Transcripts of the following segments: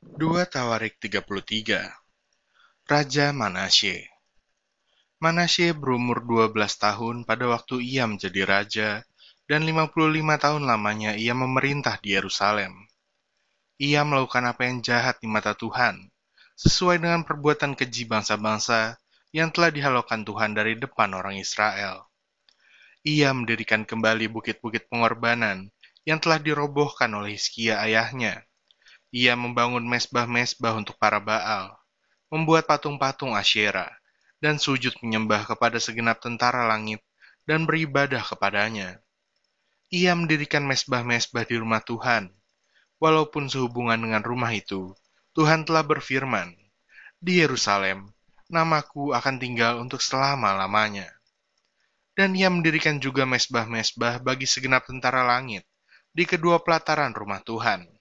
2 Tawarik 33 Raja Manasye Manasye berumur 12 tahun pada waktu ia menjadi raja, dan 55 tahun lamanya ia memerintah di Yerusalem. Ia melakukan apa yang jahat di mata Tuhan, sesuai dengan perbuatan keji bangsa-bangsa yang telah dihalaukan Tuhan dari depan orang Israel. Ia mendirikan kembali bukit-bukit pengorbanan yang telah dirobohkan oleh Hizkia ayahnya, ia membangun mesbah-mesbah untuk para Baal, membuat patung-patung Asyera, dan sujud menyembah kepada segenap tentara langit dan beribadah kepadanya. Ia mendirikan mesbah-mesbah di rumah Tuhan. Walaupun sehubungan dengan rumah itu, Tuhan telah berfirman, Di Yerusalem, namaku akan tinggal untuk selama-lamanya. Dan ia mendirikan juga mesbah-mesbah bagi segenap tentara langit di kedua pelataran rumah Tuhan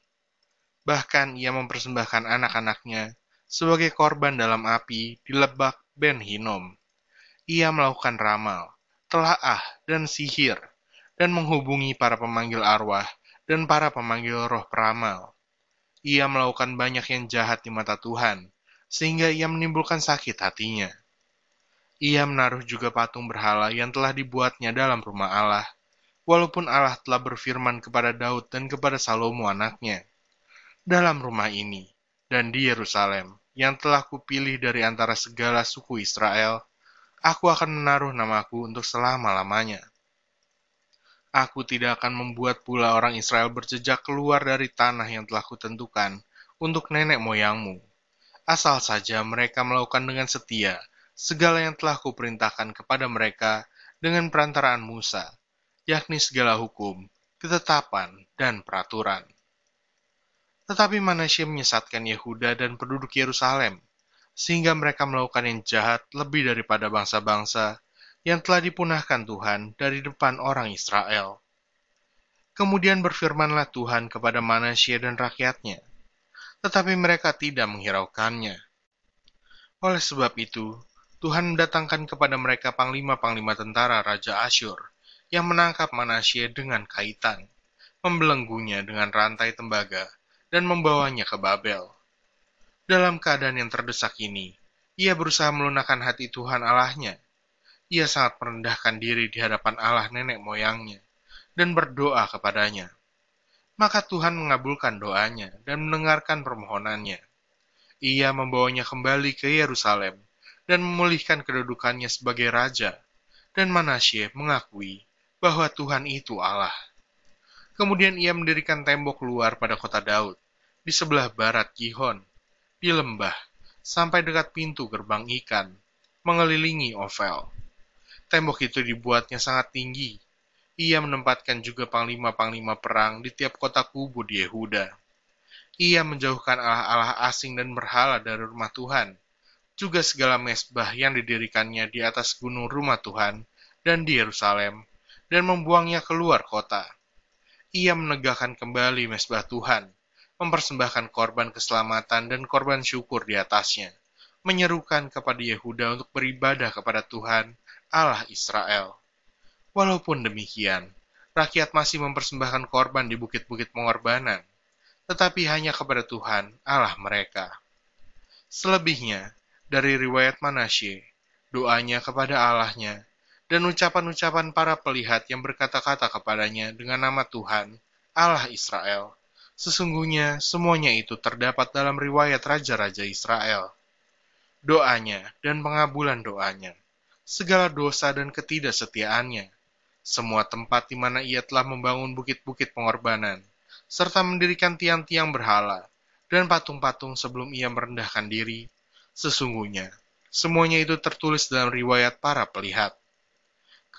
Bahkan ia mempersembahkan anak-anaknya sebagai korban dalam api di lebak Ben Hinom. Ia melakukan ramal, telaah, dan sihir, dan menghubungi para pemanggil arwah dan para pemanggil roh peramal. Ia melakukan banyak yang jahat di mata Tuhan, sehingga ia menimbulkan sakit hatinya. Ia menaruh juga patung berhala yang telah dibuatnya dalam rumah Allah, walaupun Allah telah berfirman kepada Daud dan kepada Salomo anaknya, dalam rumah ini dan di Yerusalem yang telah kupilih dari antara segala suku Israel, aku akan menaruh namaku untuk selama-lamanya. Aku tidak akan membuat pula orang Israel berjejak keluar dari tanah yang telah kutentukan untuk nenek moyangmu. Asal saja mereka melakukan dengan setia segala yang telah kuperintahkan kepada mereka dengan perantaraan Musa, yakni segala hukum, ketetapan, dan peraturan. Tetapi Manasye menyesatkan Yehuda dan penduduk Yerusalem, sehingga mereka melakukan yang jahat lebih daripada bangsa-bangsa yang telah dipunahkan Tuhan dari depan orang Israel. Kemudian berfirmanlah Tuhan kepada Manasye dan rakyatnya, tetapi mereka tidak menghiraukannya. Oleh sebab itu, Tuhan mendatangkan kepada mereka panglima-panglima tentara Raja Asyur yang menangkap Manasye dengan kaitan, membelenggunya dengan rantai tembaga, dan membawanya ke Babel. Dalam keadaan yang terdesak ini, ia berusaha melunakkan hati Tuhan Allahnya. Ia sangat merendahkan diri di hadapan Allah nenek moyangnya dan berdoa kepadanya. Maka Tuhan mengabulkan doanya dan mendengarkan permohonannya. Ia membawanya kembali ke Yerusalem dan memulihkan kedudukannya sebagai raja, dan Manasye mengakui bahwa Tuhan itu Allah. Kemudian ia mendirikan tembok luar pada kota Daud, di sebelah barat Gihon, di lembah, sampai dekat pintu gerbang ikan, mengelilingi Ovel. Tembok itu dibuatnya sangat tinggi. Ia menempatkan juga panglima-panglima perang di tiap kota kubu di Yehuda. Ia menjauhkan allah-allah asing dan berhala dari rumah Tuhan, juga segala mesbah yang didirikannya di atas gunung rumah Tuhan dan di Yerusalem, dan membuangnya keluar kota ia menegakkan kembali mesbah Tuhan, mempersembahkan korban keselamatan dan korban syukur di atasnya, menyerukan kepada Yehuda untuk beribadah kepada Tuhan, Allah Israel. Walaupun demikian, rakyat masih mempersembahkan korban di bukit-bukit pengorbanan, tetapi hanya kepada Tuhan, Allah mereka. Selebihnya, dari riwayat Manasye, doanya kepada Allahnya, dan ucapan-ucapan para pelihat yang berkata-kata kepadanya dengan nama Tuhan, Allah Israel. Sesungguhnya semuanya itu terdapat dalam riwayat raja-raja Israel. Doanya dan pengabulan doanya, segala dosa dan ketidaksetiaannya, semua tempat di mana ia telah membangun bukit-bukit pengorbanan, serta mendirikan tiang-tiang berhala dan patung-patung sebelum ia merendahkan diri, sesungguhnya semuanya itu tertulis dalam riwayat para pelihat.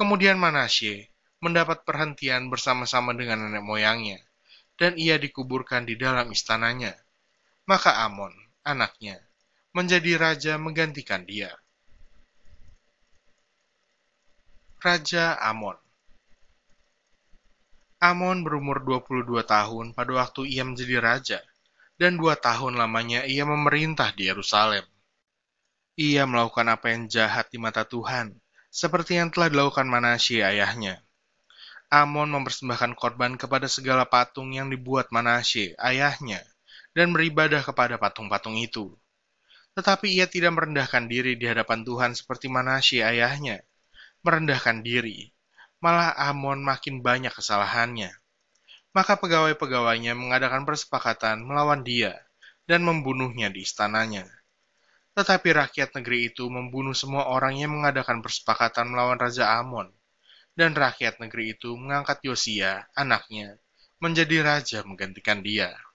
Kemudian Manasye mendapat perhentian bersama-sama dengan nenek moyangnya, dan ia dikuburkan di dalam istananya. Maka Amon, anaknya, menjadi raja menggantikan dia. Raja Amon Amon berumur 22 tahun pada waktu ia menjadi raja, dan dua tahun lamanya ia memerintah di Yerusalem. Ia melakukan apa yang jahat di mata Tuhan, seperti yang telah dilakukan Manasye ayahnya. Amon mempersembahkan korban kepada segala patung yang dibuat Manasye ayahnya, dan beribadah kepada patung-patung itu. Tetapi ia tidak merendahkan diri di hadapan Tuhan seperti Manasye ayahnya, merendahkan diri, malah Amon makin banyak kesalahannya. Maka pegawai-pegawainya mengadakan persepakatan melawan dia dan membunuhnya di istananya. Tetapi rakyat negeri itu membunuh semua orang yang mengadakan persepakatan melawan Raja Amon. Dan rakyat negeri itu mengangkat Yosia, anaknya, menjadi raja menggantikan dia.